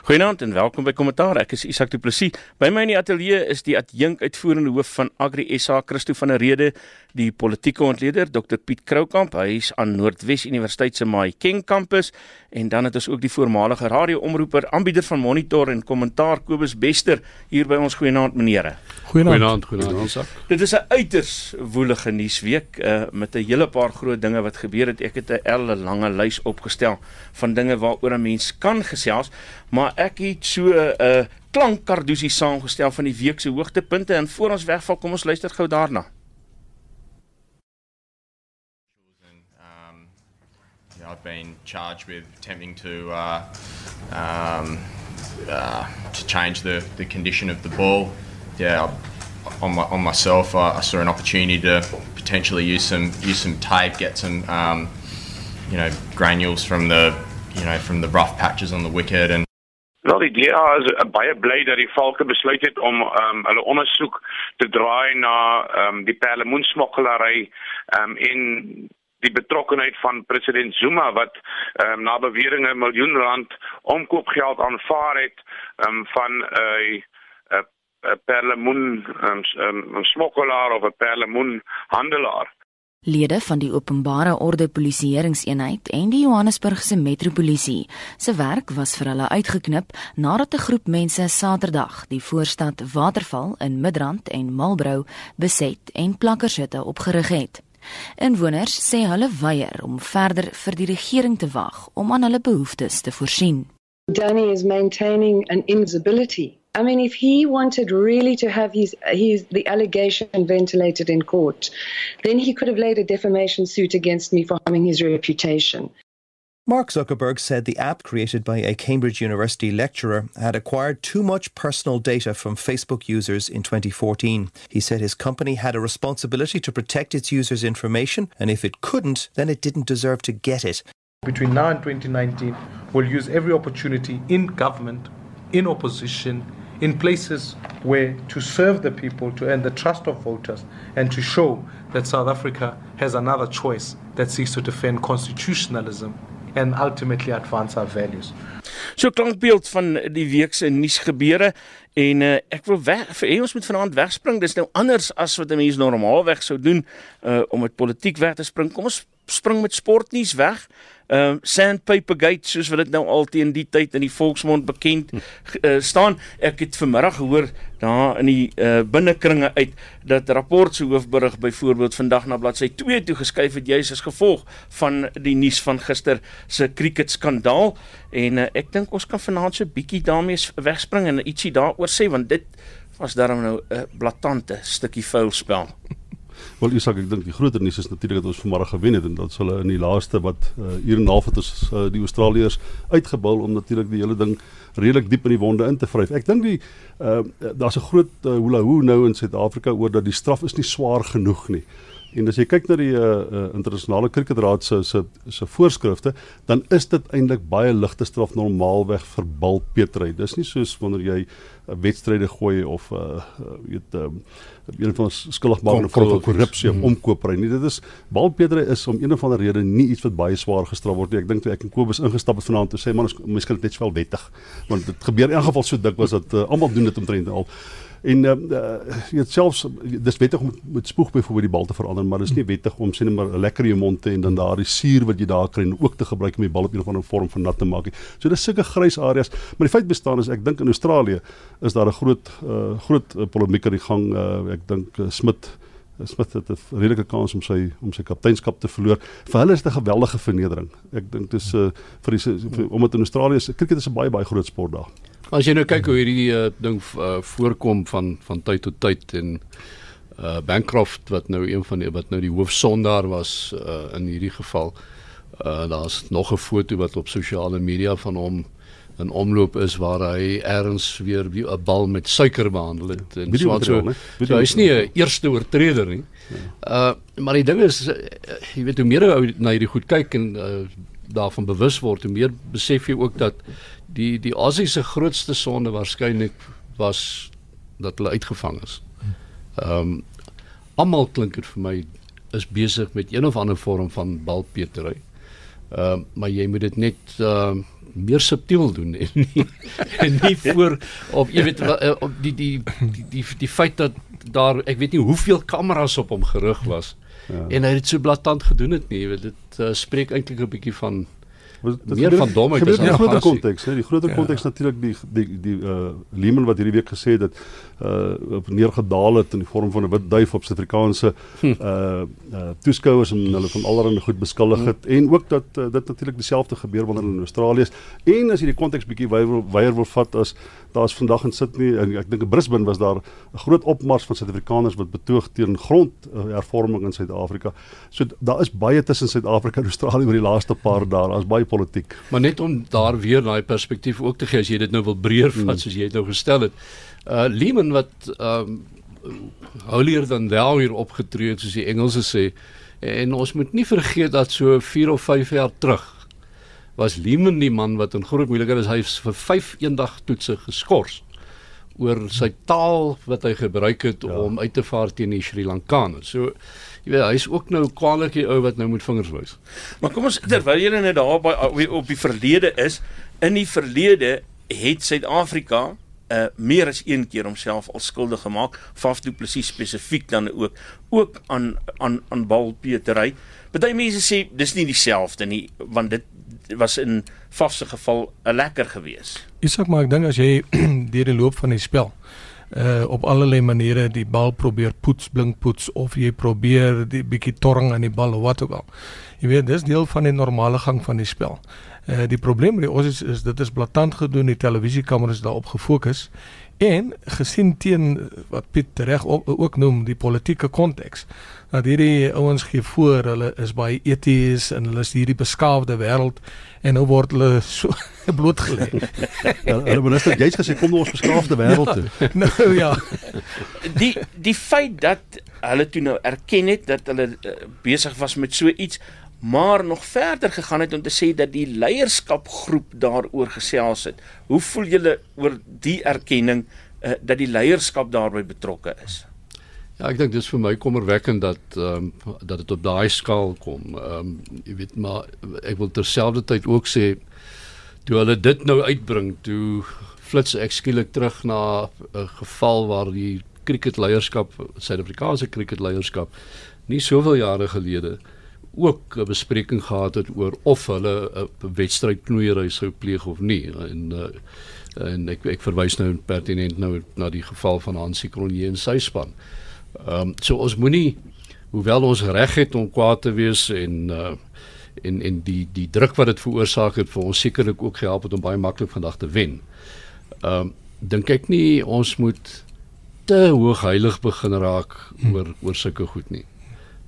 Goeienaand en welkom by Kommentaar. Ek is Isak Du Plessis. By my in die ateljee is die adjunk uitvoerende hoof van Agri SA, Christo van der Rede, die politieke ontleder Dr Piet Kroukamp. Hy is aan Noordwes Universiteit se Mahikeng kampus en dan het ons ook die voormalige radio-omroeper, aanbieder van Monitor en Kommentaar Kobus Bester hier by ons. Goeienaand meneere. Goeienaand, goeienaand Isak. Dit is 'n uiters woelige nuusweek uh, met 'n hele paar groot dinge wat gebeur het. Ek het 'n elle lange lys opgestel van dinge waaroor 'n mens kan gesels maar ek het so 'n uh, klankkardusie saamgestel van die week se hoogtepunte en voor ons wegval kom ons luister gou daarna. Um, I've been charged with attempting to uh, um, uh, to change the, the condition of the ball. Yeah, on my, on myself, I, I, saw an opportunity to potentially use some use some tape, get some um, you know granules from the you know from the rough patches on the wicket, and Wel die DA is uh, baie bly dat die valke besluit het om um, hulle ondersoek te draai na um, die perlemoensmokkelary um, en die betrokkenheid van president Zuma wat um, na bewering 'n miljoen rand omkoopgeld aanvaar het um, van 'n uh, uh, uh, perlemoen um, um, smokkelaar of 'n perlemoen handelaar. Lede van die openbare orde polisieeringseenheid en die Johannesburgse metropolisie se werk was vir hulle uitgeknip nadat 'n groep mense Saterdag die voorstad Waterval in Midrand en Marlborough beset en plakkershitte opgerig het. Inwoners sê hulle weier om verder vir die regering te wag om aan hulle behoeftes te voorsien. Danny is maintaining an invisibility I mean, if he wanted really to have his, his the allegation ventilated in court, then he could have laid a defamation suit against me for harming his reputation. Mark Zuckerberg said the app created by a Cambridge University lecturer had acquired too much personal data from Facebook users in 2014. He said his company had a responsibility to protect its users' information, and if it couldn't, then it didn't deserve to get it. Between now and 2019, we'll use every opportunity in government, in opposition, in places where to serve the people, to earn the trust of voters, and to show that South Africa has another choice that seeks to defend constitutionalism and ultimately advance our values. So klankbeeld van die week se nuusgebeure en uh, ek wil weg vir ons moet vanaand wegspring. Dis nou anders as wat 'n mens normaalweg sou doen uh, om met politiek weg te spring. Kom ons spring met sportnuus weg ehm uh, Sandpaper Gate soos wat dit nou al teen die tyd in die volksmond bekend uh, staan. Ek het vanmiddag gehoor daar in die uh, binnekringe uit dat rapport se hoofberig byvoorbeeld vandag na bladsy 2 toe geskuif het juis as gevolg van die nuus van gister se cricket skandaal en uh, ek dink ons kan vanaand so bietjie daarmee wegspring en ietsie daaroor sê want dit was daarom nou 'n blaatante stukkie vuil spel. Wel Isak, ek dink die groter nuus is natuurlik dat ons vanmôre gewen het en dat hulle in die laaste wat uh, hier en half het ons uh, die Australiërs uitgebul om natuurlik die hele ding redelik diep in die wonde in te vryf. Ek dink die uh, daar's 'n groot uh, hula hoo nou in Suid-Afrika oor dat die straf is nie swaar genoeg nie. En as jy kyk na die uh, uh, internasionale kriketraad se se se voorskrifte, dan is dit eintlik baie ligte straf normaalweg vir balpetery. Dis nie soos wanneer jy 'n wedstryde gooi of uh weet uh, een van ons skuldig maak van korrupsie of hmm. omkopery nie. Dit is balpetery is om een of ander rede nie iets wat baie swaar gestraf word nie. Ek dink toe ek in Kobus ingestap het vanaand toe sê man, ons dit net swaar wettig. Want dit gebeur in elk geval so dikwels dat uh, almal doen dit omtrent al. En uh, jy het selfs dis wettig om met spoeg byvoorbeeld die bal te verander, maar dis nie wettig om sê net maar lekker in jou mond te en dan daardie suur wat jy daar kry en ook te gebruik om die bal op 'n of ander vorm van nat te maak. So dis sulke grys areas, maar die feit bestaan is ek dink in Australië is daar 'n groot uh, groot uh, polemiek aan die gang. Uh, ek dink uh, Smit Smith het 'n redelike kans om sy om sy kapteinskap te verloor. Vir hulle is dit 'n geweldige vernedering. Ek dink dis uh, vir die omdat in Australië is cricket is 'n baie baie groot sport daar. As jy nou kyk hoe hierdie uh, ding uh, voorkom van van tyd tot tyd en uh Bancroft wat nou een van die wat nou die hoofsondaar was uh in hierdie geval uh daar's nog 'n foto wat op sosiale media van hom in omloop is waar hy erns weer 'n bal met suiker behandel het en so wat so. so hy's nie 'n eerste oortreder nie. Uh maar die ding is uh, jy weet hoe meer ou na hierdie goed kyk en uh, daarvan bewus word, hoe meer besef jy ook dat die die Aussie se grootste sonde waarskynlik was dat hulle uitgevang is. Ehm um, almal klink dit vir my is besig met een of ander vorm van balpetery. Ehm uh, maar jy moet dit net ehm uh, meer subtiel doen en nie en nie voor of jy weet eh, op die die die die, die feit dat daar ek weet nie hoeveel kameras op hom gerig was ja. en hy het so blaatant gedoen het nie jy weet dit uh, spreek eintlik 'n bietjie van Dit meer van domheid is 'n groter konteks, né? Die groter konteks ja. natuurlik die die die uh Lehman wat hierdie week gesê het dat uh op neergedaal het in die vorm van 'n wit duif op Suid-Afrikaanse hm. uh uh toeskouers en hulle van allerlei goed beskuldig het hm. en ook dat uh, dit natuurlik dieselfde gebeur wanneer in Australië is en as jy die konteks bietjie weier wil vat as daar's vandag in Sydney en ek dink in Brisbane was daar 'n groot opmars van Suid-Afrikaners wat betoog teen grondhervorming uh, in Suid-Afrika. So daar is baie tussen Suid-Afrika en Australië oor die laaste paar dae. Daar's baie politiek. Maar net om daar weer daai perspektief ook te gee as jy dit nou wil breër vat hmm. soos jy dit nou gestel het. Uh Lehman wat um holier than thou hier opgetree het soos die Engelse sê en ons moet nie vergeet dat so 4 of 5 jaar terug was Lehman die man wat in groot moeilikheid is hy vir 5 eendag toetse geskort oor sy taal wat hy gebruik het ja. om uit te vaar teen die Sri Lankaners. So jy weet hy's ook nou kwalieke ou wat nou moet vingers wys. Maar kom ons terwyl jy net daar by op die verlede is, in die verlede het Suid-Afrika uh meer as een keer homself al skuldig gemaak Faf Du Plessis spesifiek dan ook ook aan aan aan balpetery. Party mense sê dis nie dieselfde nie want dit was in Faf se geval 'n lekker gewees. Isak maar ek dink as jy deur die loop van die spel uh op allerlei maniere die bal probeer poets blink poets of jy probeer die bietjie torring aan die bal of wat ook al. Jy weet dis deel van die normale gang van die spel. Uh die probleem met die Aussies is dit is blaatant gedoen, die televisiekameras daarop gefokus en gesien teen wat Piet reg ook noem die politieke konteks dat hierdie ouens gee voor hulle is baie eties en hulle is hierdie beskaafde wêreld en nou word hulle so blootgelê. ja, hulle minister jy's gesê kom nou ons beskaafde wêreld ja, toe. nou ja. Die die feit dat hulle toe nou erken het dat hulle uh, besig was met so iets maar nog verder gegaan het om te sê dat die leierskapgroep daaroor gesels het. Hoe voel julle oor die erkenning uh, dat die leierskap daarbey betrokke is? Ja, ek dink dis vir my kommerwekkend dat ehm um, dat dit op daai skaal kom. Ehm um, jy weet maar ek wil terselfdertyd ook sê toe hulle dit nou uitbring, toe flits ek skielik terug na 'n geval waar die cricketleierskap, Suid-Afrikaanse cricketleierskap nie soveel jare gelede ook 'n bespreking gehad het oor of hulle 'n wedstryd knoeiery sou pleeg of nie en uh, en ek ek verwys nou pertinent nou na die geval van Hansie Kronje en sy span. Ehm um, so ons moenie hoewel ons reg het om kwaad te wees en uh en en die die druk wat dit veroorsaak het vir ons sekerlik ook gehelp het om baie maklik vandag te wen. Ehm um, dink ek nie ons moet te hoog heilig begin raak oor oor sulke goed nie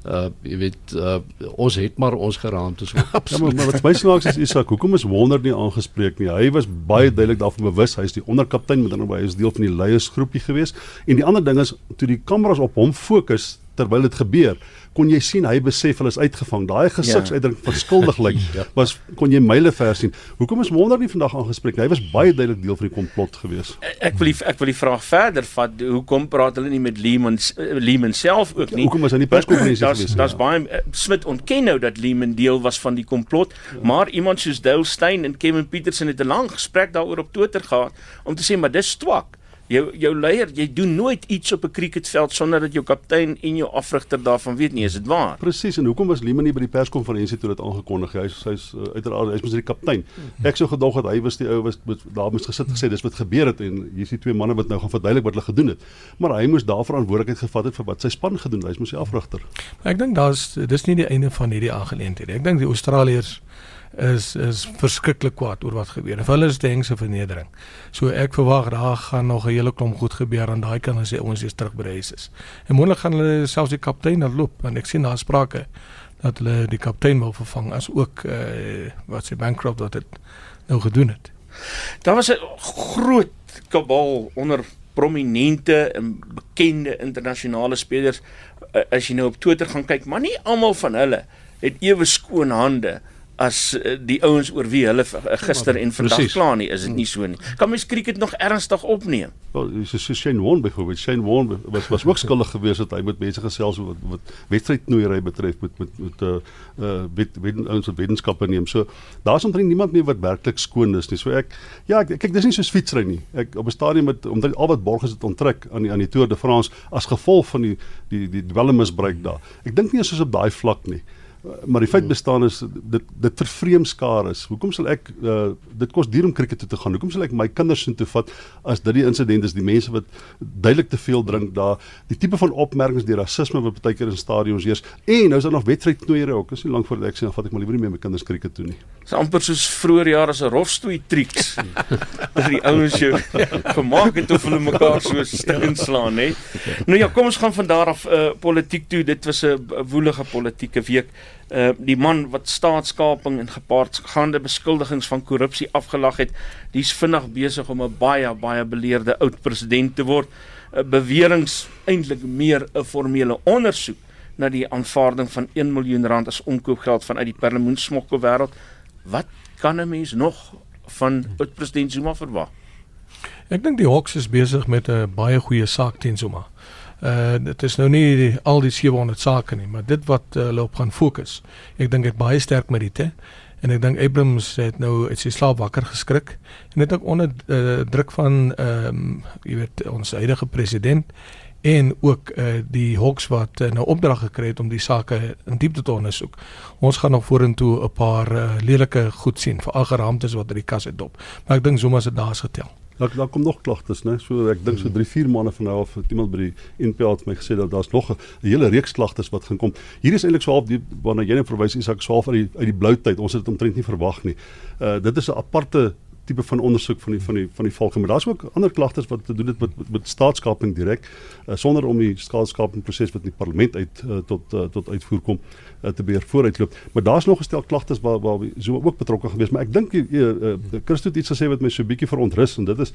uh jy weet uh ons het maar ons geraamtes ja, maar, maar wat my snaaks is Isak hoekom is Wonder nie aangespreek nie? Hy was baie duidelik daarvan bewus hy is die onderkaptein met ander hy is deel van die leiersgroepie gewees. En die ander ding is toe die kameras op hom fokus terwyl dit gebeur kon jy sien hy besef hulle is uitgevang. Daai gesigsuitdrukking ja. van skuldig lyk ja. was kon jy myle ver sien. Hoekom is Wonder nie vandag aangespreek nie? Hy was baie duidelik deel van die komplot gewees. Ek wil die, ek wil die vraag verder vat. Hoekom praat hulle nie met Lehman Lehman self ook nie? Hoekom was hy nie perskonferensie gewees nie? Daar's baie uh, Smit ontken nou dat Lehman deel was van die komplot, ja. maar iemand soos Dale Steyn en Kevin Peterson het 'n lang gesprek daaroor op Twitter gehad om te sê maar dis swak jou jou leier, jy doen nooit iets op 'n cricketveld sonder dat jou kaptein en jou afrigter daarvan weet nie, is dit waar? Presies, en hoekom was Lehman nie by die perskonferensie toe dit aangekondig? Hy hy's uh, uiteraard hy's mos die kaptein. Ek sou gedog het hy was die ou was daar moes gesit gesê dis wat gebeur het en hier's die twee manne wat nou gaan verduidelik wat hulle gedoen het. Maar hy moes daar verantwoordelikheid gevat het vir wat sy span gedoen het. Hy's mos die afrigter. Ek dink daar's dis nie die einde van hierdie aangeleentheid nie. Ek dink die Australiërs is is verskriklik kwaad oor wat gebeur. En hulle is te hengse vernedering. So ek verwag daar gaan nog 'n hele klomp goed gebeur aan daai kant as ons weer terug by huis is. En moontlik gaan hulle selfs die kaptein dan loop want ek sien daar sprake dat hulle die kaptein wil vervang as ook uh, wat se Bancroft wat dit nou gedoen het. Daar was 'n groot kabal onder prominente en bekende internasionale spelers as jy nou op Twitter gaan kyk, maar nie almal van hulle het ewe skoon hande as uh, die ouens oor wie hulle uh, gister en vandag Precies. kla nie, is dit nie so nie. Kan mens cricket nog ernstig opneem? Wel, so, so Shane Warne byvoorbeeld, Shane Warne was was ook skuldig geweest dat hy met mense gesels wat, wat wedstrydknoeiery betref met met met uh uh wet, ouens wat wetenskappe neem. So daar's omtrent niemand meer wat werklik skoon is nie. So ek ja, ek, kyk dis nie so fietsry nie. Ek op 'n stadium met omtrent al wat borg is dit onttrek aan die aan die Tour de France as gevolg van die die die dwelmmisbruik daar. Ek dink nie eens soos op daai vlak nie. Maar die feit bestaan is dit dit vervreem skaar is. Hoekom sal ek uh, dit kos duur om krieket toe te gaan? Hoekom sal ek my kinders sin toe vat as dit die insident is die mense wat duidelik te veel drink daar, die tipe van opmerkings deur rasisme wat baie keer in stadions heers en nou is daar nog wedstrydknoeiery ook. Is nie lank voor ek sê dan vat ek maar liewer nie meer my kinders krieket toe nie. Dis amper soos vroeër jare se rofstoei triks. dat die ouens jou gemaak het of hulle mekaar so stik inslaan, hè. Nou ja, kom ons gaan van daar af uh, politiek toe. Dit was 'n woelige politieke week. Uh die man wat staatskaping en gepaardgaande beskuldigings van korrupsie afgelag het, dis vinnig besig om 'n baie baie beleerde oud president te word. Uh, beweringe eintlik meer 'n formele ondersoek na die aanvaarding van 1 miljoen rand as omkoopgeld vanuit die perlemoensmokkelwêreld. Wat kan 'n mens nog van oud president Zuma verwag? Ek dink die Hawks is besig met 'n baie goeie saak teen Zuma. Uh dit is nou nie die, al die 700 sake nie, maar dit wat uh, hulle op gaan fokus. Ek dink dit baie sterk meriete en ek dink Abrams het nou uit sy slaap wakker geskrik en dit ook onder uh, druk van ehm um, jy weet ons huidige president en ook uh, die Hawks wat uh, nou opdrag gekry het om die sake in diepte te ondersoek. Ons gaan nog vorentoe 'n paar uh, lelike goed sien, veral geraamtes wat uit die kas uitdop. Maar ek dink Zuma se daas getel. Daar daar kom nog klagtes, né? So ek dink so 3, 4 maande van nou af het iemand by die NPA het my gesê dat daar's nog 'n hele reeks klagtes wat gaan kom. Hier is eintlik so half die waarna jy net verwys Isak so half uit die uit die blou tyd. Ons het dit omtrent nie verwag nie. Uh dit is 'n aparte tipe van ondersoek van die van die van die volk maar daar's ook ander klagtes wat te doen het met met, met staatskaping direk uh, sonder om die staatskaping proses wat in die parlement uit uh, tot uh, tot uitvoer kom uh, te beheer vooruitloop. Maar daar's nog gestel klagtes waar waar so ook betrokke gewees maar ek dink uh, uh, Christo het iets gesê wat my so bietjie verontrus en dit is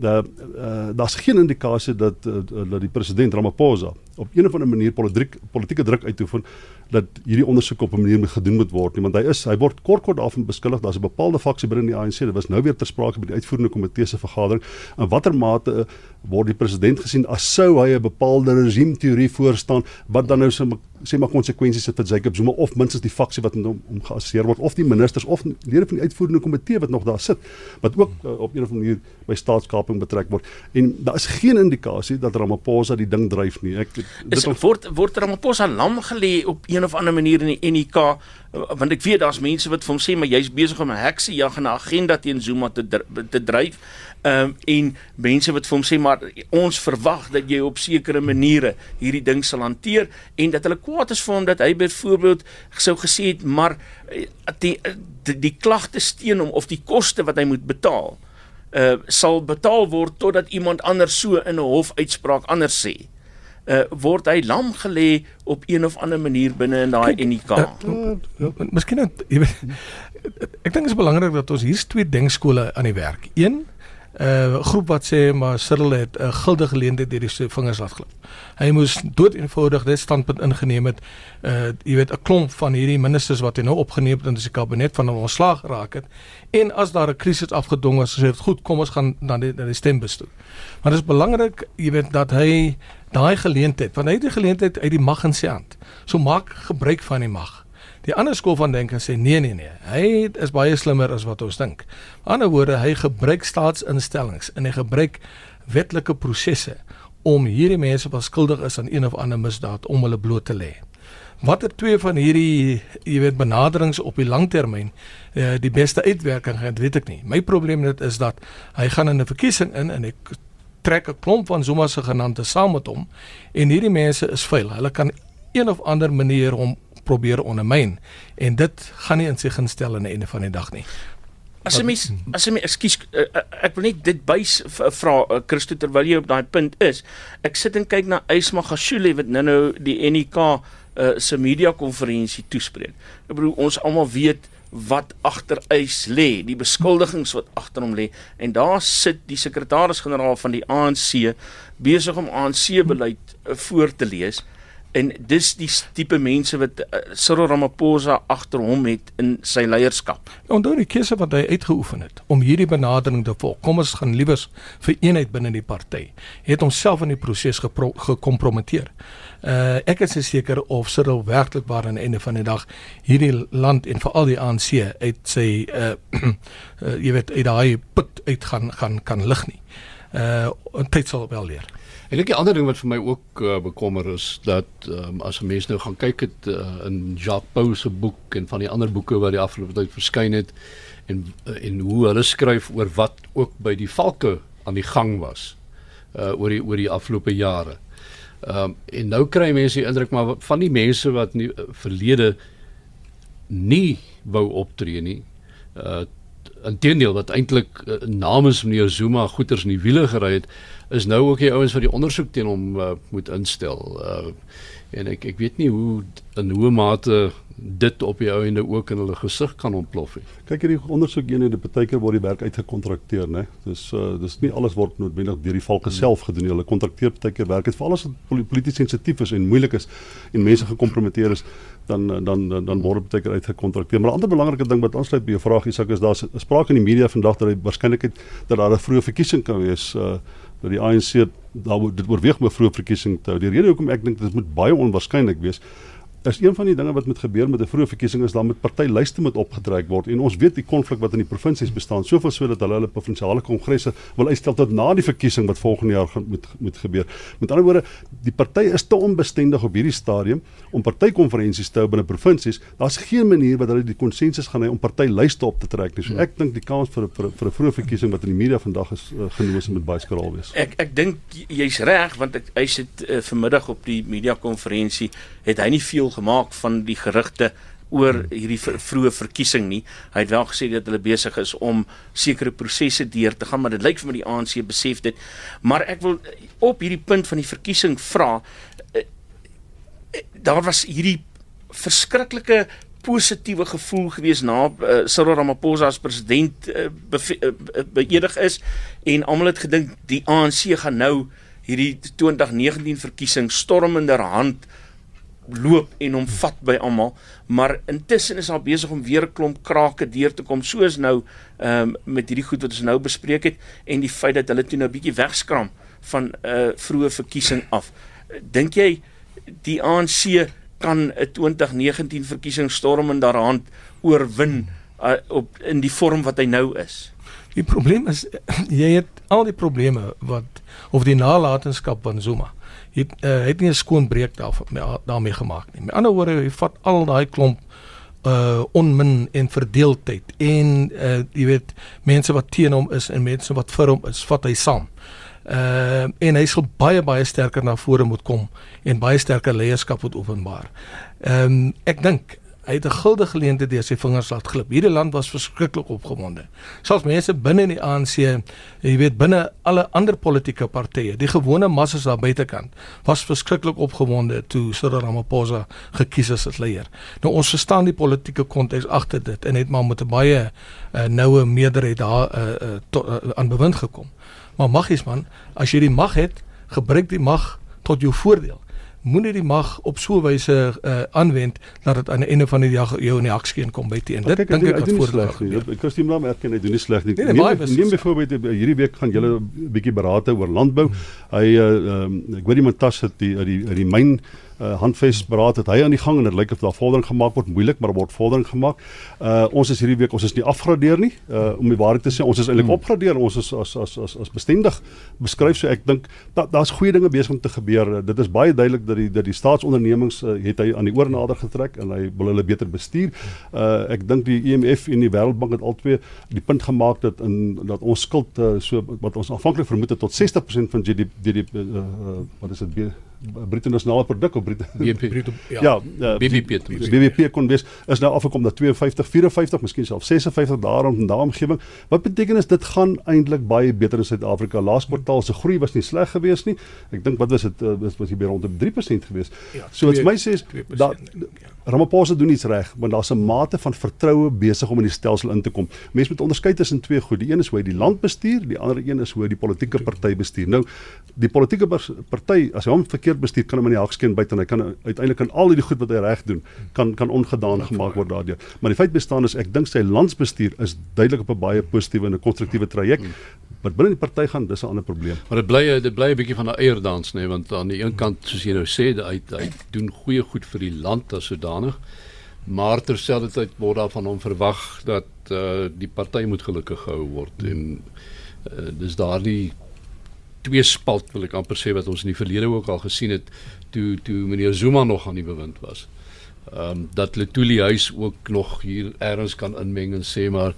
uh, uh, daar's geen indikasie dat uh, dat die president Ramaphosa op een of ander manier politiek politieke druk uitoefen dat hierdie ondersoek op 'n manier gedoen moet word nie. Want hy is hy word kort kort daarvan beskuldig. Daar's 'n bepaalde faksie binne die ANC dit was nou weer ter sprake by die uitvoerende komitee se vergadering. In watter mate word die president gesien as sou hy 'n bepaalde regime teorie voorstaan wat dan nou sê maar konsekwensies het vir Jacob Zuma of minstens die faksie wat met hom om geassesseer word of die ministers of lede van die uitvoerende komitee wat nog daar sit wat ook uh, op 'n of ander manier by staatskaping betrek word. En daar is geen indikasie dat Ramaphosa die ding dryf nie. Ek is, dit word word Ramaphosa lam gelê op een of ander manier in die NEK want ek weet daar's mense wat vir hom sê maar jy's besig om 'n hekse jag en 'n agenda teen Zuma te te dryf Ehm um, en mense wat vir hom sê maar ons verwag dat jy op sekere maniere hierdie ding sal hanteer en dat hulle kwaad is vir hom dat hy byvoorbeeld sou gesê het maar die die, die klagte steen hom of die koste wat hy moet betaal uh sal betaal word totdat iemand anders so in 'n hof uitspraak anders sê. Uh word hy lam gelê op een of ander manier binne in daai NK. Uh, uh, uh, Miskien weet ek dink dit is belangrik dat ons hier's twee denkskole aan die werk. Een 'n uh, groep wat sê maar Cyril het 'n uh, guldige geleentheid deur die vingers laat glip. Hy moes dood eenvoudig dit standpunt ingeneem het. Uh jy weet 'n klomp van hierdie ministers wat hy nou opgeneem het in die kabinet van hom ontslaag geraak het. En as daar 'n krisis afgedwing was, sê dit goed, kom ons gaan dan die, die stembus toe. Maar dit is belangrik, jy weet dat hy daai geleentheid, want hy het die geleentheid uit die mag in sy hand. So maak gebruik van die mag. Die ander skool van denke sê nee nee nee. Hy is baie slimmer as wat ons dink. Aan die ander woorde, hy gebruik staatsinstellings en hy gebruik wetlike prosesse om hierdie mense wat skuldig is aan een of ander misdaad om hulle bloot te lê. Watter twee van hierdie jy weet benaderings op die langtermyn uh, die beste uitwerking het, weet ek nie. My probleem net is dat hy gaan in 'n verkiesing in en ek trek 'n klomp van Zuma se genante saam met hom en hierdie mense is vuil. Hulle kan een of ander manier hom probeer ondermyn en dit gaan nie in sy gunst stel aan die einde van die dag nie. As jy mis as jy ekskuus ek wil net dit bys vra Christo terwyl jy op daai punt is. Ek sit en kyk na Ysma Gashule wat nou nou die NEK uh, se media konferensie toespreek. Ek bedoel ons almal weet wat agter Ys lê, die beskuldigings wat agter hom lê en daar sit die sekretaris-generaal van die ANC besig om ANC beleid uh, voor te lees en dis die tipe mense wat uh, Cyril Ramaphosa agter hom het in sy leierskap. Onthou die keuse wat hy uitgeoefen het om hierdie benadering te volg. Kom ons gaan liewers vir eenheid binne die party. Het homself in die proses gekompromiteer. Uh ek is seker of Cyril werklik waar aan die einde van die dag hierdie land en veral die ANC uit sy uh, uh jy weet uit daai put uit gaan gaan kan lig nie. Uh tyd sal wel leer. En ek 'n ander ding wat vir my ook uh, bekommer is dat um, as 'n mens nou gaan kyk het uh, in Jacques Pau se boek en van die ander boeke wat die afgelope tyd verskyn het en en hoe hulle skryf oor wat ook by die valke aan die gang was uh oor die oor die afgelope jare. Ehm um, en nou kry mense die indruk maar van die mense wat nie uh, verlede nie wou optree nie. Uh inteendeel wat eintlik uh, namens meneer Zuma goeters in die wiele gery het is nou ook die ouens wat die ondersoek teen hom uh, moet instel. Uh, en ek ek weet nie hoe in hoe mate dit op die ouende ook in hulle gesig kan ontplof nie. Kyk hierdie ondersoek eenhede partykeer word die werk uitgekontrakteer, né? Dis uh dis nie alles word noodwendig deur die valke self gedoen nie. Hulle kontrakteer partykeer werk. Dit veral as dit polities sensitief is en moeilik is en mense gekompromiteer is, dan dan dan, dan word dit partykeer uitgekontrakteer. Maar 'n ander belangrike ding wat aansluit by jou vraag Isak is daar's sprake in die media vandag dat die waarskynlikheid dat daar 'n vroeë verkiesing kan wees uh dat die ANC daar dit oorweeg om 'n vroeë verkiesing te hou. Die rede hoekom ek dink dit moet baie onwaarskynlik wees is een van die dinge wat moet gebeur met 'n vroeë verkiesing is dan met partylyste moet opgetrek word en ons weet die konflik wat in die provinsies bestaan soveel so dat hulle hulle provinsiale kongresse wil uitstel tot na die verkiesing wat volgende jaar gaan moet moet gebeur. Met ander woorde, die party is te onbestendig op hierdie stadium om partykonferensies te hou binne provinsies. Daar's geen manier wat hulle die konsensus gaan hê om partylyste op te trek nie. So ek dink die kans vir vir, vir 'n vroeë verkiesing wat in die media vandag is uh, genoem met baie skraal wees. Ek ek dink jy's reg want ek hy sit uh, vanmiddag op die media konferensie het hy nie veel gemaak van die gerugte oor hierdie vroeë verkiesing nie. Hy het wel gesê dat hulle besig is om sekere prosesse deur te gaan, maar dit lyk vir my die ANC besef dit. Maar ek wil op hierdie punt van die verkiesing vra eh, eh, daar was hierdie verskriklike positiewe gevoel gewees na uh, Cyril Ramaphosa as president uh, beëdig is en almal het gedink die ANC gaan nou hierdie 2019 verkiesing stormender hand loop en hom vat by almal, maar intussen is daar besig om weer 'n klomp krake deur te kom, soos nou ehm um, met hierdie goed wat ons nou bespreek het en die feit dat hulle toe nou bietjie wegskram van 'n uh, vroeë verkiesing af. Dink jy die ANC kan 'n 2019 verkiesing storm in daarhand oorwin uh, op in die vorm wat hy nou is? Die probleem is jy het al die probleme wat of die nalatenskap van Zuma het uh, het nie 'n skoon breek daarvan daarmee gemaak nie. Met ander woorde, hy vat al daai klomp uh onmin en verdeeldheid en uh jy weet mense wat teen hom is en mense wat vir hom is, vat hy saam. Uh en hy sal baie baie sterker na vore moet kom en baie sterker leierskap moet openbaar. Ehm um, ek dink hy het 'n guldige geleentheid deur sy vingers laat glip. Hierdie land was verskriklik opgewonde. Selfs mense binne in die ANC, jy weet binne alle ander politieke partye, die gewone massas daar buitekant, was verskriklik opgewonde toe Cyril Ramaphosa gekies is as leier. Nou ons verstaan die politieke konteks agter dit en het maar met 'n baie uh, noue meerderheid daar uh, uh, to, uh, aan bewind gekom. Maar magies man, as jy die mag het, gebruik die mag tot jou voordeel moenie die mag op so 'n wyse uh, aanwend dat dit aan die einde van die dag jou in die hakskeen kom by teen. Dit dink ek is voorsleg. Ek kan steeds maar erken hy doen nie sleg nie. Nee, nee, neem neem byvoorbeeld eh, hierdie week gaan julle 'n bietjie beraad oor landbou. Hy uh, um, ek weet iemand tas het die die die myn uh, handves beraad het hy aan die gang en dit lyk of daar vordering gemaak word moeilik maar word vordering gemaak. Uh ons is hierdie week ons is nie afgradeer nie uh om die waarheid te sê ons is eintlik hmm. opgradeer ons is as as as as bestendig beskryf so ek dink dat daar's goeie dinge besig om te gebeur. Dit is baie duidelik dat die dat die staatsondernemings uh, het hy aan die oornader getrek en hy wil hulle beter bestuur. Uh ek dink die IMF en die Wêreldbank het albei die punt gemaak dat in dat ons skuld uh, so wat ons aanvanklik vermoed het tot 60% van GDP, GDP uh, uh, wat is dit Bruto nasionale produk of Bruto BNP ja, ja uh, BBP BBP kon wees is nou afgekom na 52 54 miskien self 56 daarom in daardie omgewing wat beteken is dit gaan eintlik baie beter in Suid-Afrika. Laas kwartaal se groei was nie sleg geweest nie. Ek dink wat was dit uh, was hier by rond 3% geweest? Ja, so wat my sê is dat ja. Ramaphosa doen iets reg want daar's 'n mate van vertroue besig om in die stelsel in te kom mense moet onderskei tussen twee goed die een is hoe hy die land bestuur die ander een is hoe hy die politieke party bestuur nou die politieke party as hy hom verkeer verkeerd bestuur kan hom in die hakskeen byt en hy kan uiteindelik aan al hierdie goed wat hy reg doen kan kan ongedaan gemaak word daardeur. Maar die feit bestaan is ek dink sy landsbestuur is duidelik op 'n baie positiewe en 'n konstruktiewe traject. Maar binne die party gaan dis 'n ander probleem. Maar dit bly dit bly 'n bietjie van 'n eierdans nê, nee, want aan die een kant soos jy nou sê, hy hy doen goeie goed vir die land as sodanig. Maar terselfdertyd word daar van hom verwag dat uh, die party moet gelukkig gehou word en uh, dis daardie twee spalt wil ek amper sê wat ons in die verlede ook al gesien het toe toe meneer Zuma nog aan die bewind was. Ehm um, dat Letuli huis ook nog hier ergens kan inmeng en sê maar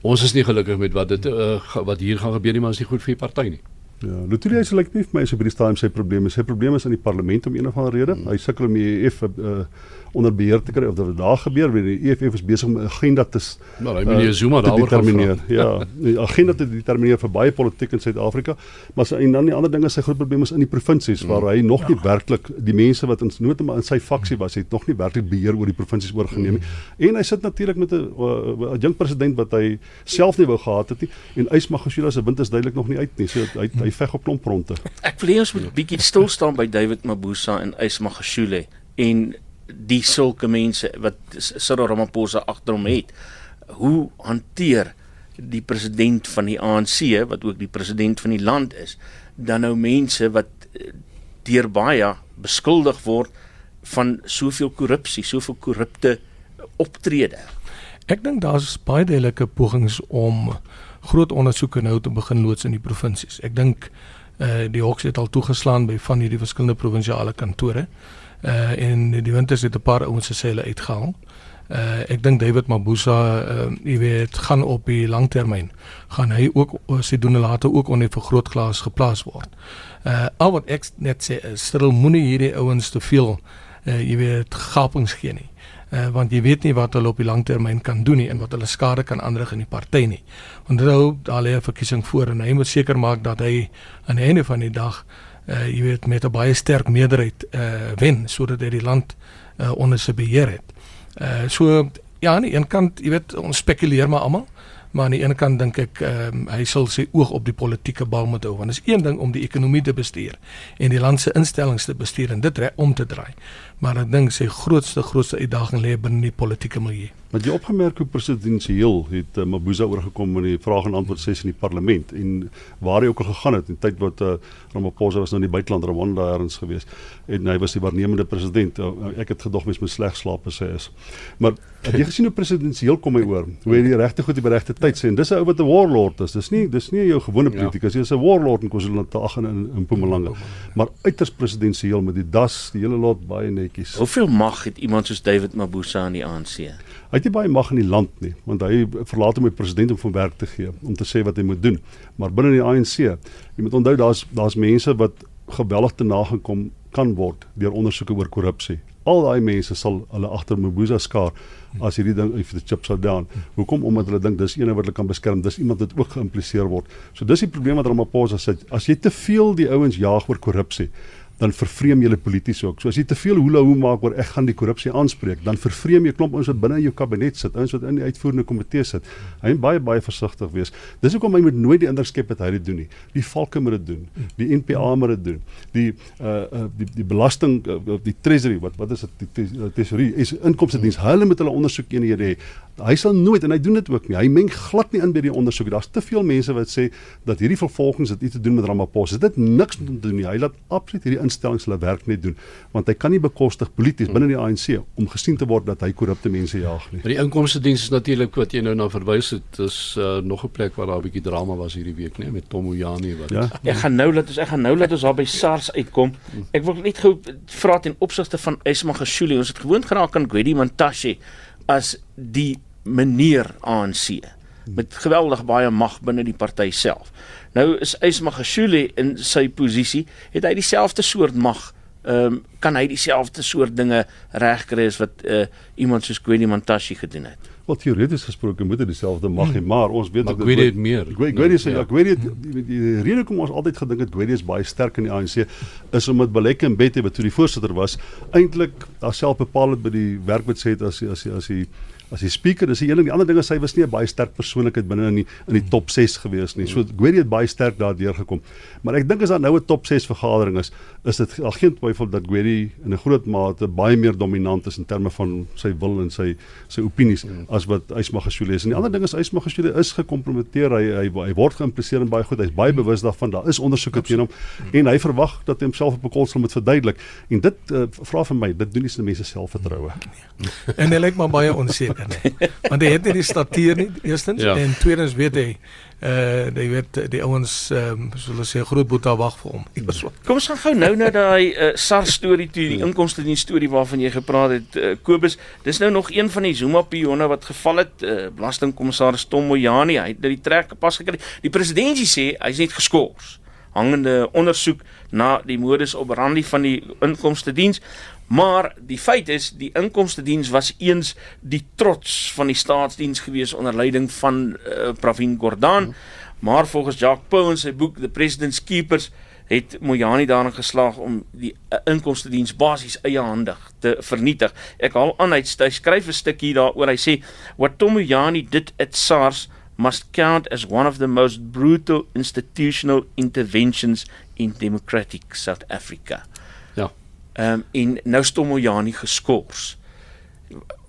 ons is nie gelukkig met wat dit uh, wat hier gaan gebeur nie maar is nie goed vir die party nie. Ja, Letuli huis lyk nie vir my so by die stadium sy probleme. Sy probleme is in die parlement om een of ander rede. Hmm. Hy sukkel om die EF uh, onder beheer te kry of wat daar gebeur wanneer die EFF is besig om 'n agenda te Nou, hy meneer uh, Zuma daaroor determineer. Ja, die agenda te determineer vir baie politiek in Suid-Afrika, maar sy en dan die ander ding is sy groot probleem is in die provinsies waar hy nog ja. nie werklik die mense wat ons nood maar in sy faksie was, het nog nie werklik beheer oor die provinsies oorgeneem nie. Mm. En hy sit natuurlik met 'n 'n jong president wat hy self nie wou gehad het nie en Ysmagashula se wind is duidelik nog nie uit nie. So hy hy veg op klomp fronte. Ek wil ons moet 'n bietjie stil staan by David Mabuza en Ysmagashule en die sulke mense wat Cyril Ramaphosa agter hom het. Hoe hanteer die president van die ANC wat ook die president van die land is dan nou mense wat eh, deur baie beskuldig word van soveel korrupsie, soveel korrupte optrede. Ek dink daar's baie duidelike pogings om groot ondersoeke nou te begin loods in die provinsies. Ek dink eh uh, die hoks het al toegeslaan by van hierdie verskillende provinsiale kantore uh en die winters het 'n paar ouens se selle uitgehaal. Uh ek dink David Mabuza uh jy weet gaan op die langtermyn gaan hy ook sy doen later ook onder vergrootglas geplaas word. Uh al wat ek net sê is stil moenie hierdie ouens te veel uh jy weet gapings gee nie. Uh want jy weet nie wat hulle op die langtermyn kan doen nie en wat hulle skade kan aanrig in die party nie. Want nou daar lê 'n verkiesing voor en hy moet seker maak dat hy aan die einde van die dag uh jy weet met 'n baie sterk meerderheid uh wen sodat hy die land uh onder sy beheer het. Uh so ja, aan die een kant, jy weet, ons spekuleer maar almal, maar aan die een kant dink ek um, hy sal sy oog op die politieke bal moet hou want dit is een ding om die ekonomie te bestuur en die land se instellings te bestuur en dit om te draai. Maar ek dink sy grootste grootste uitdaging lê binne die politieke milieu. Want jy opgemerk hoe presidensieel het uh, Mabuza oorgekom in die vraag en antwoord sessie in die parlement en waar hy ook al gegaan het in tyd wat uh, Ramaphosa was nou in die buiteland Rwanda erns gewees en hy was die waarnemende president. Uh, ek het gedog mens moet sleg slaap as hy is. Maar het jy gesien hoe presidensieel kom hy oor? Hoe hy die regte goed op die regte tyd sê en dis 'n ou wat 'n warlord is. Dis nie dis nie jou gewone ja. politikus nie. Dis 'n warlord in KwaZulu-Natal en in, in Mpumalanga. Maar uiters presidensieel met die das, die hele lot baie netjies. Hoeveel mag het iemand soos David Mabuza aan die ANC? Hy het nie baie mag in die land nie, want hy verlaat hom met president om van werk te gee om te sê wat hy moet doen. Maar binne die ANC, jy moet onthou daar's daar's mense wat geweldig te nagekom kan word deur ondersoeke oor korrupsie. Al daai mense sal hulle agter Mbuza skaar as hierdie ding if the chips are down. Hoekom? Omdat hulle dink dis eene wat hulle kan beskerm. Dis iemand wat ook geïmpliseer word. So dis die probleem wat Ramaphosa sê. As jy te veel die ouens jaag oor korrupsie, dan vervreem jy hulle polities ook. So as jy te veel hoela hoe maak oor ek gaan die korrupsie aanspreek, dan vervreem jy klomp ons wat binne in jou kabinet sit, ons wat in die uitvoerende komitee sit. Hy moet baie baie versigtig wees. Dis hoekom hy moet nooit die indruk skep dat hy dit doen nie. Die valke moet dit doen. Die NPA moet dit doen. Die uh uh die die belasting uh, die treasury wat wat is dit die tesorie is inkomste diens. Hulle moet hulle ondersoek eenhede hê. Hy sal nooit en hy doen dit ook nie. Hy meng glad nie in by die ondersoek. Daar's te veel mense wat sê dat hierdie vervolgings het iets te doen met Ramaphosa. Dit niks te doen nie. Hy laat absoluut hierdie instellings hulle werk net doen want hy kan nie bekostig polities binne die ANC om gesien te word dat hy korrupte mense jaag nie. Maar die inkomste diens is natuurlik wat jy nou na verwys het, is uh, nog 'n plek waar daar 'n bietjie drama was hierdie week, nee, met Tom Ojani wat. Ja. Ek gaan nou laat ons ek gaan nou laat ons daar by SARS uitkom. Ek wil net gou vra ten opsigte van Esma Gashuli. Ons het gewoond geraak aan Gwedi Mantashe as die meneer ANC met geweldig baie mag binne die party self. Nou is Ismagashule in sy posisie, het hy dieselfde soort mag. Ehm um, kan hy dieselfde soort dinge regkry as wat uh, iemand soos Kwedi Mantashe gedoen het. Wat teoreties gesproke moet hy dieselfde mag hê, hmm. maar ons weet ook Kwedi het meer. Kwedi sê ja, Kwedi het die, die rede hoekom ons altyd gedink het Kwedi is baie sterk in die ANC is omdat Baleke en Bette wat toe die voorsitter was, eintlik alself bepaal het by die werk wat sê het as as as die as die speaker, dis die een ding. Die ander ding is hy was nie 'n baie sterk persoonlikheid binne in die in die top 6 gewees nie. So Gweri het baie sterk daardeur gekom. Maar ek dink as daar nou 'n top 6 vergadering is, is dit al geen twyfel dat Gweri in 'n groot mate baie meer dominant is in terme van sy wil en sy sy opinies mm. as wat Ysmagashule is. En die ander ding is Ysmagashule is gekompromiteer. Hy, hy hy word geïmpliseer in baie goed. Hy's baie bewus daarvan. Daar is ondersoeke teen hom en hy verwag dat hy homself op 'n konsel moet verduidelik. En dit uh, vra vir my, dit doen nie se mense selfvertroue. en hy lyk maar baie onseker nie. Want hy het nie die statuur nie eerstens ja. en tweedens weet hy uh jy weet die ouens ehm um, hulle sê groot boeta wag vir hom. Kom ons gaan gou nou na daai uh, SARS storie toe, die inkomste dien storie waarvan jy gepraat het uh, Kobus. Dis nou nog een van die Zuma pionne wat geval het, uh, belastingkommissaris Tom Moyani, hy het dit trek pas gekry. Die presidentsie sê hy's net geskort. Hangende ondersoek na die modus operandi van die inkomste diens. Maar die feit is die inkomste diens was eens die trots van die staatsdiens gewees onder leiding van uh, Pravin Gordhan. Maar volgens Jacques Pau in sy boek The President's Keepers het Mojani daarin geslaag om die uh, inkomste diens basies eiehandig te vernietig. Ek haal aan hy skryf 'n stukkie daaroor. Hy sê what Tom Mojani did at SARS must count as one of the most brutal institutional interventions in democratic South Africa. Ehm um, en nou stom Mojani geskort.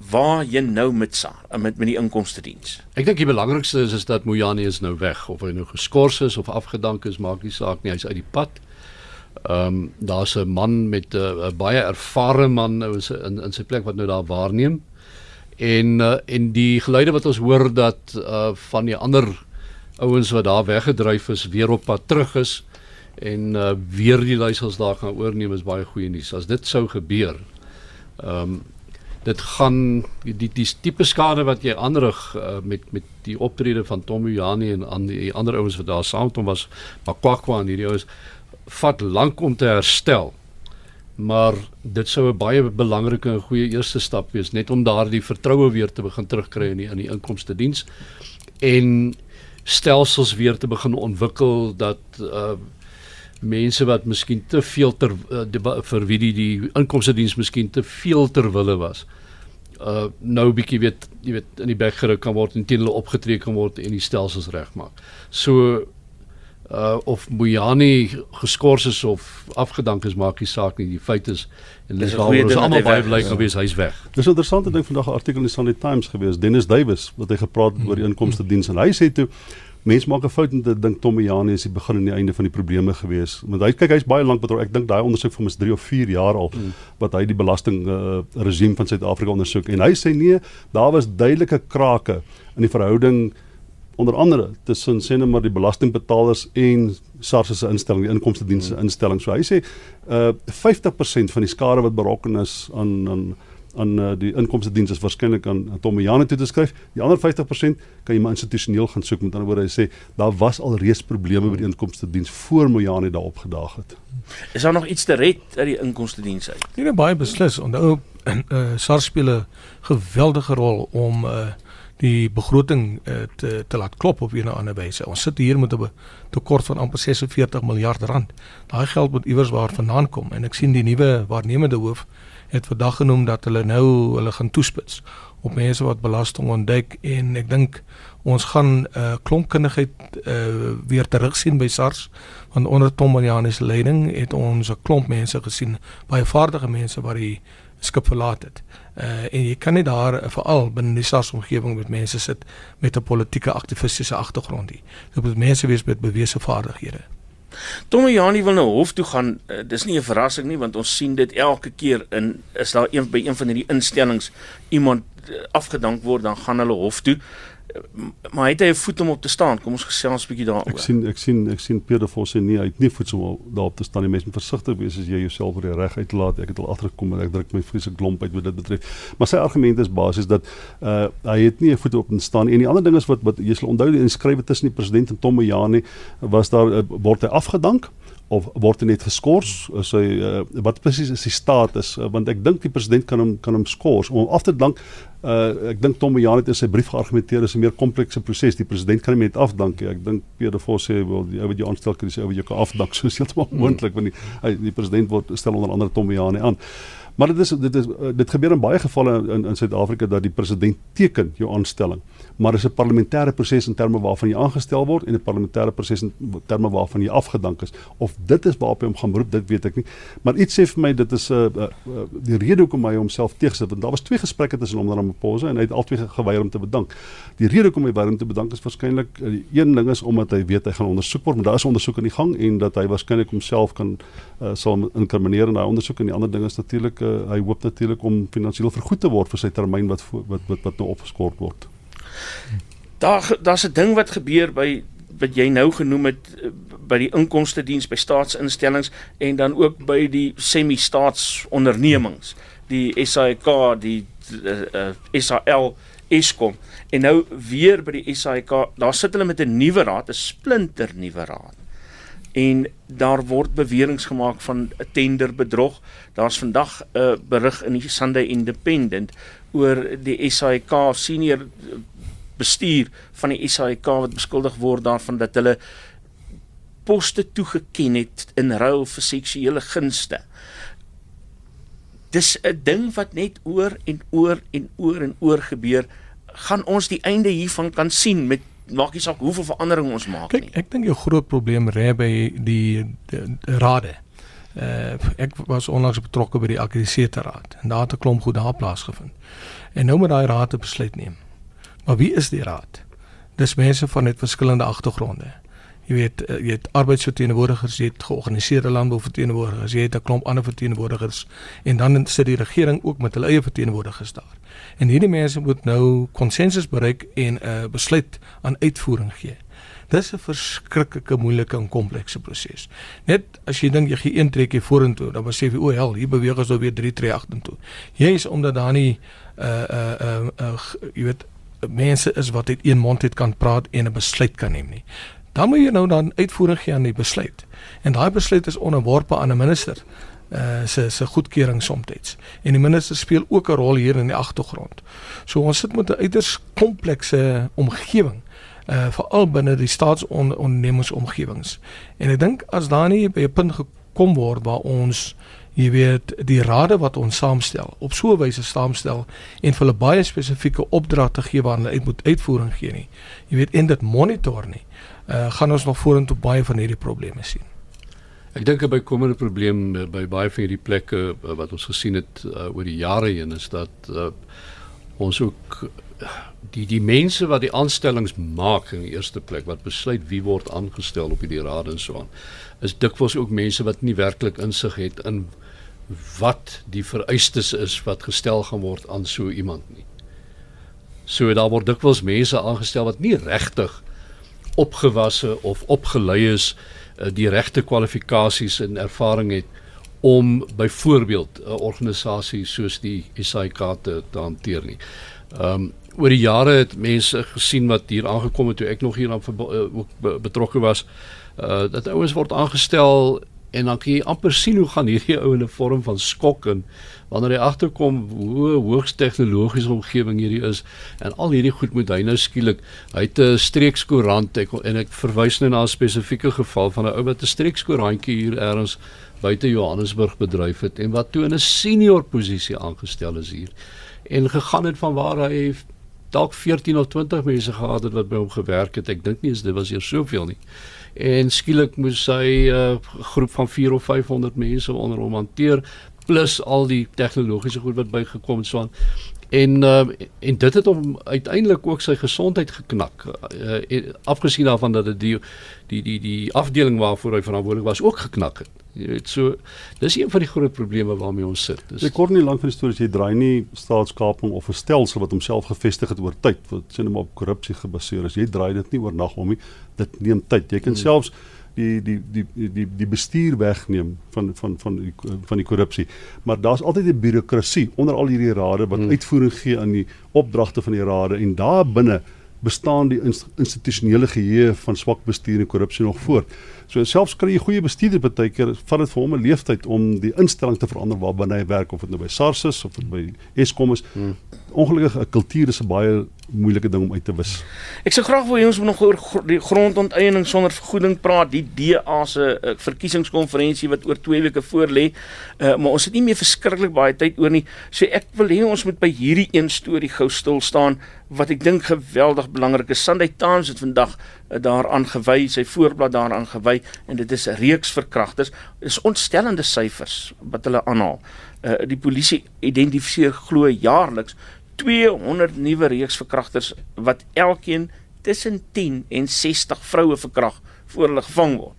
Waar jy nou met sa met met die inkomste diens. Ek dink die belangrikste is is dat Mojani is nou weg of hy nou geskort is of afgedank is, maak nie saak nie, hy's uit die pad. Ehm um, daar's 'n man met 'n uh, baie ervare man nou is in in sy plek wat nou daar waarneem. En uh, en die geluide wat ons hoor dat uh van die ander ouens wat daar weggedryf is weer op pad terug is en uh, weer die leiersels daar gaan oorneem is baie goeie nuus. As dit sou gebeur, ehm um, dit gaan die die, die tipe skade wat jy aanrig uh, met met die optrede van Tommy Jani en aan die ander ouens wat daar saam toe was, Makwakwa en hierdie ouens vat lank om te herstel. Maar dit sou 'n baie belangrike en goeie eerste stap wees net om daardie vertroue weer te begin terugkry in die in die inkomste diens en stelsels weer te begin ontwikkel dat uh mense wat miskien te veel ter uh, die, vir wie die, die inkomste diens miskien te veel ter wille was. Uh nou bietjie weet jy weet in die bek geruk kan word en teen hulle opgetree kan word en die stelsels regmaak. So uh of Mojani geskort is of afgedank is maak nie saak nie. Die feit is en dis al ons almal baie bly gewees hy's weg. Dis 'n interessante ding vandag 'n artikel in die Sunday Times gewees. Dennis Duwys wat hy gepraat hmm. oor die inkomste diens en hy sê toe mense maak 'n fout en dink Tommy Jani is die begin en die einde van die probleme gewees. Want hy kyk hy's baie lank betrokke. Ek dink daai ondersoek van mis 3 of 4 jaar al mm. wat hy die belasting uh, regime van Suid-Afrika ondersoek en hy sê nee, daar was duidelike krake in die verhouding onder andere tussen sê net maar die belastingbetalers en SARS se instelling, die inkomste dienste mm. instelling. So hy sê uh 50% van die skade wat berokken is aan aan aan uh, die inkomste diens is waarskynlik aan, aan Tommy Jane toe te skryf. Die ander 50% kan jy maar institusioneel gaan soek met ander woorde hy sê daar was al reeds probleme met die inkomste diens voor Mojane daar opgedaag het. Is daar nog iets te red uit die inkomste diens uit? Nee, baie beslis. Onthou uh, SARS speel 'n geweldige rol om uh, die begroting uh, te te laat klop op 'n of ander wyse. Ons sit hier met 'n tekort van amper 46 miljard rand. Daai geld moet iewers waar vandaan kom en ek sien die nuwe waarnemende hoof het vandag genoem dat hulle nou hulle gaan toespits op mense wat belasting ontduik en ek dink ons gaan 'n uh, klompkundigheid uh, weer terugsien by SARS want onder Tom Mariani se leiding het ons 'n klomp mense gesien baie vaardige mense wat die skip verlaat het. Uh, en jy kan nie daar uh, veral binne die SARS omgewing met mense sit met 'n politieke aktivistiese agtergrond nie. Dit moet mense wees met bewese vaardighede. Tommy Jani wil nou hof toe gaan. Uh, dis nie 'n verrassing nie want ons sien dit elke keer in is daar een by een van hierdie instellings iemand uh, afgedank word dan gaan hulle hof toe maar hy het hy 'n voet om op te staan. Kom ons gesels 'n bietjie daaroor. Ek sien ek sien ek sien Pieter Vos sê nee, hy het nie voet om daarop te staan. Die mense moet versigtig wees as jy jouself oor die reg uitlaat. Ek het al agtergekom en ek druk my vreeslik klomp uit wat dit betref. Maar sy argument is basies dat uh hy het nie 'n voet op te staan en die ander ding is wat wat jy sal onthou die inskrywe tussen die president en Tom Mojani was daar uh, word hy afgedank of word net geskort as hy uh, wat presies is die status uh, want ek dink die president kan hom kan hom skors om af te dank Uh ek dink Tom Jan het in sy brief geargumenteer is 'n meer komplekse proses. Die president kan nie net afdank nie. Ek dink Pierre Vos sê wel die ou wat jy aanstel kan sê ou wat jy kan afdank. So is heeltemal moontlik want die die president word stel onder andere Tom Jan aan. Maar dit is dit is uh, dit gebeur in baie gevalle in in Suid-Afrika dat die president teken jou aanstelling, maar dis 'n parlementêre proses in terme waarvan jy aangestel word en 'n parlementêre proses in terme waarvan jy afgedank is. Of dit is waarop hy hom gaan beroep, dit weet ek nie. Maar iets sê vir my dit is 'n uh, uh, uh, die rede hoekom hy homself teëgesit want daar was twee gesprekke tussen hom en Ramaphosa en hy het albei geweier om te bedank. Die rede hoekom hy weier om te bedank is waarskynlik uh, een ding is omdat hy weet hy gaan ondersoek word, maar daar is ondersoek aan die gang en dat hy waarskynlik homself kan uh, sal inkrimineer in daai ondersoek en die ander ding is natuurlik uh, hy hoop natuurlik om finansiëel vergoed te word vir sy termyn wat wat wat wat nou opgeskort word. Daar daar's 'n ding wat gebeur by wat jy nou genoem het eh, by die inkomste diens by staatsinstellings en dan ook by die semi-staatsondernemings die SAIK die uh, uh, SAL Eskom en nou weer by die SAIK daar sit hulle met 'n nuwe raad 'n splinter nuwe raad en daar word beweringe gemaak van 'n tenderbedrog. Daar's vandag 'n uh, berig in die Sunday Independent oor die SAIK senior bestuur van die SAIK wat beskuldig word daarvan dat hulle poste toegeken het in ruil vir seksuele gunste. Dis 'n ding wat net oor en oor en oor en oor gebeur. Gaan ons die einde hiervan kan sien met maak nie saak hoeveel verandering ons maak Kijk, nie. Ek dink jou groot probleem rê by die, die, die rade. Uh, ek was onlangs betrokke by die akkrediteerde raad en daar het 'n klomp goed daar plaasgevind. En nou moet daai raad 'n besluit neem. Maar wie is die raad? Dis mense van net verskillende agtergronde. Jy weet, uh, jy het arbeidsverteenwoordigers, jy het georganiseerde landbouverteenwoordigers, jy het 'n klomp ander verteenwoordigers en dan sit die regering ook met hulle eie verteenwoordigers daar. En hierdie mense moet nou konsensus bereik en 'n uh, besluit aan uitvoering gee. Dis 'n verskriklike moeilike en komplekse proses. Net as jy dink jy gee een trekkie vorentoe, dan besef jy o, hel, hier beweeg ons nou weer 3 tree agtertoe. Jy is omdat daar nie uh uh uh, uh jy weet mense is wat uit een mond het kan praat en 'n besluit kan neem nie. Dan moet jy nou dan uitvoering gee aan die besluit. En daai besluit is onderworpe aan 'n minister uh se se goedkeuring soms. En die minister speel ook 'n rol hier in die agtergrond. So ons sit met 'n uiters komplekse omgewing uh veral binne die staatsondernemingsomgewings. En ek dink as daar nie by 'n punt gekom word waar ons jy weet die rade wat ons saamstel op so 'n wyse saamstel en vir hulle baie spesifieke opdragte gee waar hulle uit moet uitvoering gee nie. Jy weet en dit monitor nie. Uh gaan ons nog vorentoe baie van hierdie probleme sien. Ek dink 'n bykomende probleem uh, by baie van hierdie plekke uh, wat ons gesien het uh, oor die jare heen is dat uh, ons ook die die mense wat die aanstellings maak in die eerste plek wat besluit wie word aangestel op hierdie raad en so aan is dikwels ook mense wat nie werklik insig het in wat die vereistes is wat gestel gaan word aan so iemand nie. So daar word dikwels mense aangestel wat nie regtig opgewasse of opgelei is uh, die regte kwalifikasies en ervaring het om byvoorbeeld 'n organisasie soos die SAIK te, te hanteer nie. Ehm um, oor die jare het mense gesien wat hier aangekom het toe ek nog hier aan uh, ook betrokke was uh dat ouens word aangestel en dan kan jy amper sien hoe gaan hierdie ou in 'n vorm van skok en wanneer hy agterkom hoe hoogs tegnologiese omgewing hierdie is en al hierdie goed moet hy nou skielik hy het 'n streekskoerant ek en ek verwys nou na 'n spesifieke geval van 'n ou wat 'n streekskoerantjie hier ergens buite Johannesburg bedryf het en wat toe in 'n senior posisie aangestel is hier en gegaan het van waar hy dalk 14 of 20 mense gehad het wat by hom gewerk het ek dink nie is dit was hier soveel nie en skielik moes hy 'n uh, groep van 4 of 500 mense onder hom hanteer plus al die tegnologiese goed wat bygekom het so aan en uh, en dit het hom uiteindelik ook sy gesondheid geknak uh, afgesien daarvan dat dit die die die die afdeling waarvoor hy verantwoordelik was ook geknak het jy weet so dis een van die groot probleme waarmee ons sit dis ek kort nie lank van die storie jy draai nie staatskaping of 'n stelsel wat homself gevestig het oor tyd wat sien hom op korrupsie gebaseer is jy draai dit nie oornag om nie dit neem tyd jy kan hmm. selfs die die die die die bestuur wegneem van van van die van die korrupsie. Maar daar's altyd 'n bureaukrasie onder al hierdie rade wat hmm. uitvoering gee aan die opdragte van die rade en daar binne bestaan die institusionele geheue van swak bestuur en korrupsie nog voort. So selfs kry jy goeie bestuurders baie keer vat dit vir hom 'n leeftyd om die instelling te verander waarbinne hy werk of dit nou by SARS is of dit by Eskom is. Hmm ongelukkig 'n kultuur is 'n baie moeilike ding om uit te wis. Ek sou graag wil hê ons moet nog oor die grondonteiening sonder vergoeding praat, die DA se uh, verkiesingskonferensie wat oor 2 weke voor lê. Uh, maar ons het nie meer verskriklik baie tyd oor nie. So ek wil hê ons moet by hierdie een storie gou stil staan wat ek dink geweldig belangrik is. Sunday Times het vandag uh, daaraan gewy, sy voorblad daaraan gewy en dit is 'n reeks verkragters. Dis ontstellende syfers wat hulle aanhaal. Uh, die polisie identifiseer glo jaarliks 200 nuwe reeksverkragters wat elkeen tussen 10 en 60 vroue verkrag voor hulle gevang word.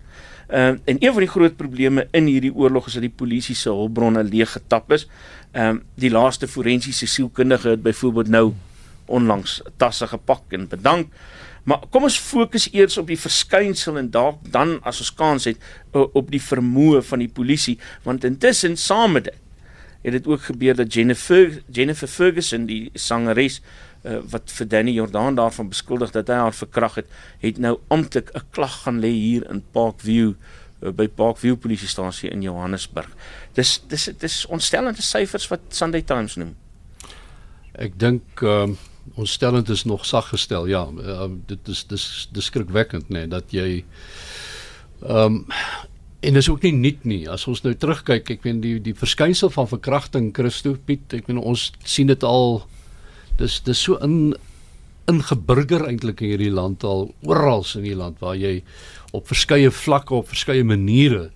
Ehm uh, en een van die groot probleme in hierdie oorlog is dat die polisie se hulpbronne leeg getap is. Ehm um, die laaste forensiese sielkundige het byvoorbeeld nou onlangs tasse gepak en bedank. Maar kom ons fokus eers op die verskynsel en dalk dan as ons kans het op die vermoë van die polisie want intussen saam met dit het dit ook gebeur dat Jennifer Jennifer Ferguson die sangeres uh, wat vir Danny Jordan daarvan beskuldig dat hy haar verkrag het, het nou amptelik 'n klag gaan lê hier in Parkview uh, by Parkview polisiestasie in Johannesburg. Dis dis dis ontstellende syfers wat Sunday Times noem. Ek dink um, ontstellend is nog sag gestel. Ja, uh, dit is dis dis skrikwekkend nê nee, dat jy ehm um, En dis ook nie nuut nie. As ons nou terugkyk, ek weet die die verskynsel van verkrachting Christo Piet, ek weet ons sien dit al dis dis so in ingeburger eintlik in hierdie land al oral in die land waar jy op verskeie vlakke op verskeie maniere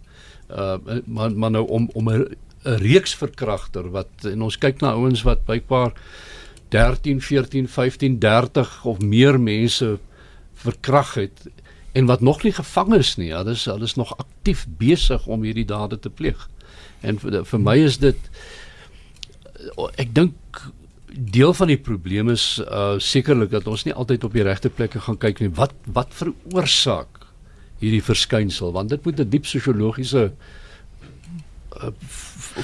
uh maar maar nou om om 'n 'n reeks verkragter wat en ons kyk na ouens wat bykbaar 13, 14, 15, 30 of meer mense verkrag het en wat nog nie gevang is nie. Ja, dis hulle is nog aktief besig om hierdie dade te pleeg. En vir, vir my is dit ek dink deel van die probleem is uh sekerlik dat ons nie altyd op die regte plekke gaan kyk nie. Wat wat veroorsaak hierdie verskynsel? Want dit moet 'n diep sosiologiese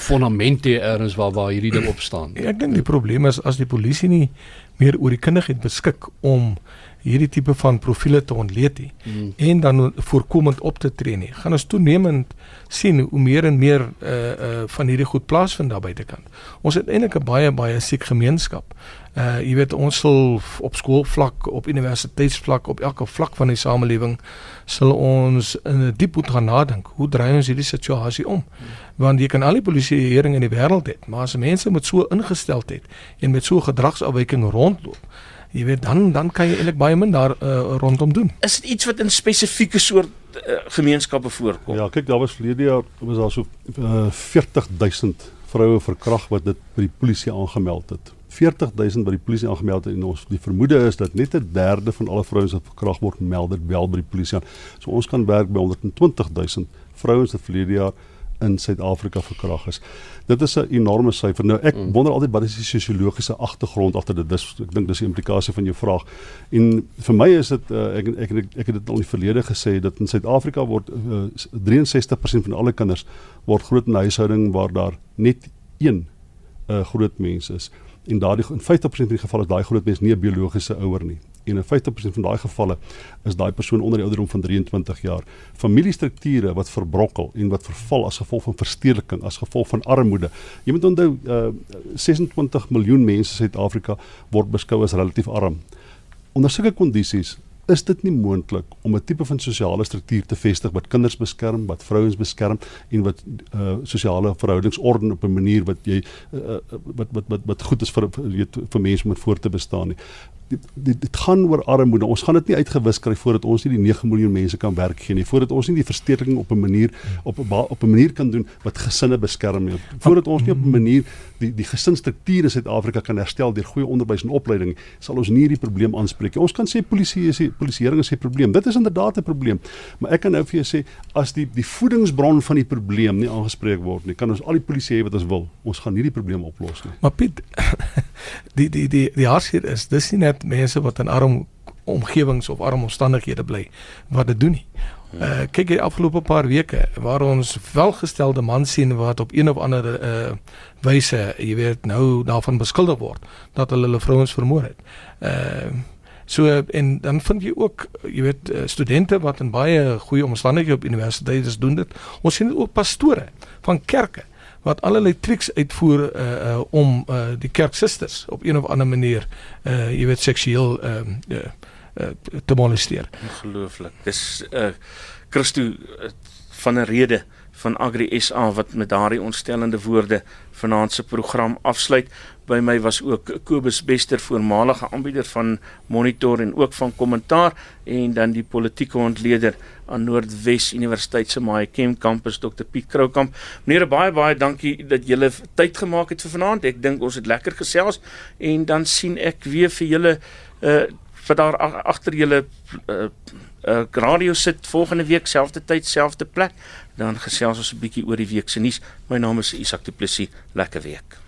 fondament hê erns waar waar hierdie ding op staan. Ek dink die probleem is as die polisie nie meer oor die kundigheid beskik om hierdie tipe van profile te ontleed nie hmm. en dan voorkomend op te tree nie. Gaan ons toenemend sien hoe meer en meer uh uh van hierdie goed plaasvind daar buitekant. Ons het eintlik 'n baie baie siek gemeenskap. Uh jy weet ons sal op skoolvlak, op universiteitsvlak, op elke vlak van die samelewing sal ons in 'n diep moet gaan nadink. Hoe draai ons hierdie situasie om? Want jy kan al die polisieering in die wêreld hê, maar as mense met so ingesteldheid en met so gedragsafwyking rondloop, jy weet dan dan kan jy eintlik baie min daar uh, rondom doen. Is dit iets wat in spesifieke soort uh, gemeenskappe voorkom? Ja, kyk, daar was verlede jaar was daar so uh, 40000 vroue verkrag wat dit by die polisie aangemeld het. 40000 by die polisie aangemeld het en ons die vermoede is dat net 'n derde van alle vrouens wat verkrag word meld dit wel by die polisie aan. So ons kan werk by 120000 vrouens wat verlede jaar in Suid-Afrika verkrag is. Dit is 'n enorme syfer. Nou ek mm. wonder altyd wat is die sosiologiese agtergrond agter dit. Dis ek dink dis die implikasie van jou vraag. En vir my is dit uh, ek, ek ek ek het dit al in die verlede gesê dat in Suid-Afrika word uh, eh, 63% van alle kinders word groot in 'n huishouding waar daar net een uh, groot mens is. En daardie in 50% van die gevalle is daai groot mens nie 'n biologiese ouer nie en in 50% van daai gevalle is daai persoon onder die ouderdom van 23 jaar. Familiestrukture wat verbrokkel en wat verval as gevolg van verstedeliking, as gevolg van armoede. Jy moet onthou uh, 26 miljoen mense in Suid-Afrika word beskou as relatief arm. Onder sulke kondisies is dit nie moontlik om 'n tipe van sosiale struktuur te vestig wat kinders beskerm, wat vrouens beskerm en wat uh sosiale verhoudingsorde op 'n manier wat jy uh, wat wat wat wat goed is vir weet vir mense om voor te bestaan nie dit, dit gaan oor armoede. Ons gaan dit nie uitgewis kry voordat ons nie die 9 miljoen mense kan werk gee nie. Voordat ons nie die verstedeliking op 'n manier op 'n op 'n manier kan doen wat gesinne beskerm nie. Voordat ons nie op 'n manier die die gesinsstrukture in Suid-Afrika kan herstel deur goeie onderwys en opleiding, sal ons nie hierdie probleem aanspreek nie. Ons kan sê polisie is die polisieering is die probleem. Dit is inderdaad 'n probleem. Maar ek kan nou vir jou sê as die die voedingsbron van die probleem nie aangespreek word nie, kan ons al die polisie hê wat ons wil. Ons gaan nie die probleem oplos nie. Maar Piet, die die die die hartseer is dis nie net mense wat in arm omgewings of arm omstandighede bly wat dit doen nie. Uh kyk jy afgelope paar weke waar ons welgestelde man sien wat op een of ander uh wyse, jy weet, nou daarvan beskuldig word dat hulle hulle vrouens vermoor het. Uh so en dan vind jy ook, jy weet, studente wat in baie goeie omstandighede op universiteite doen dit. Ons sien dit ook pastore van kerke wat allerlei triks uitvoer uh, uh om uh die kerksusters op een of ander manier uh jy weet seksueel ehm uh, uh, uh, te molesteer. Ongelooflik. Dis uh Christo uh, van 'n rede van Agri SA wat met daardie ontstellende woorde vanaand se program afsluit. By my was ook Kobus Bester, voormalige aanbieder van Monitor en ook van Kommentaar en dan die politieke ontleder aan Noordwes Universiteit se Mahikem kampus Dr Piet Kroukamp. Meneer baie baie dankie dat julle tyd gemaak het vir vanaand. Ek dink ons het lekker gesels en dan sien ek weer vir julle uh vir daar agter julle uh uh, radio sit volgende week selfde tyd selfde plek dan gesels ons 'n bietjie oor die week se nuus my naam is Isak Du Plessis lekker week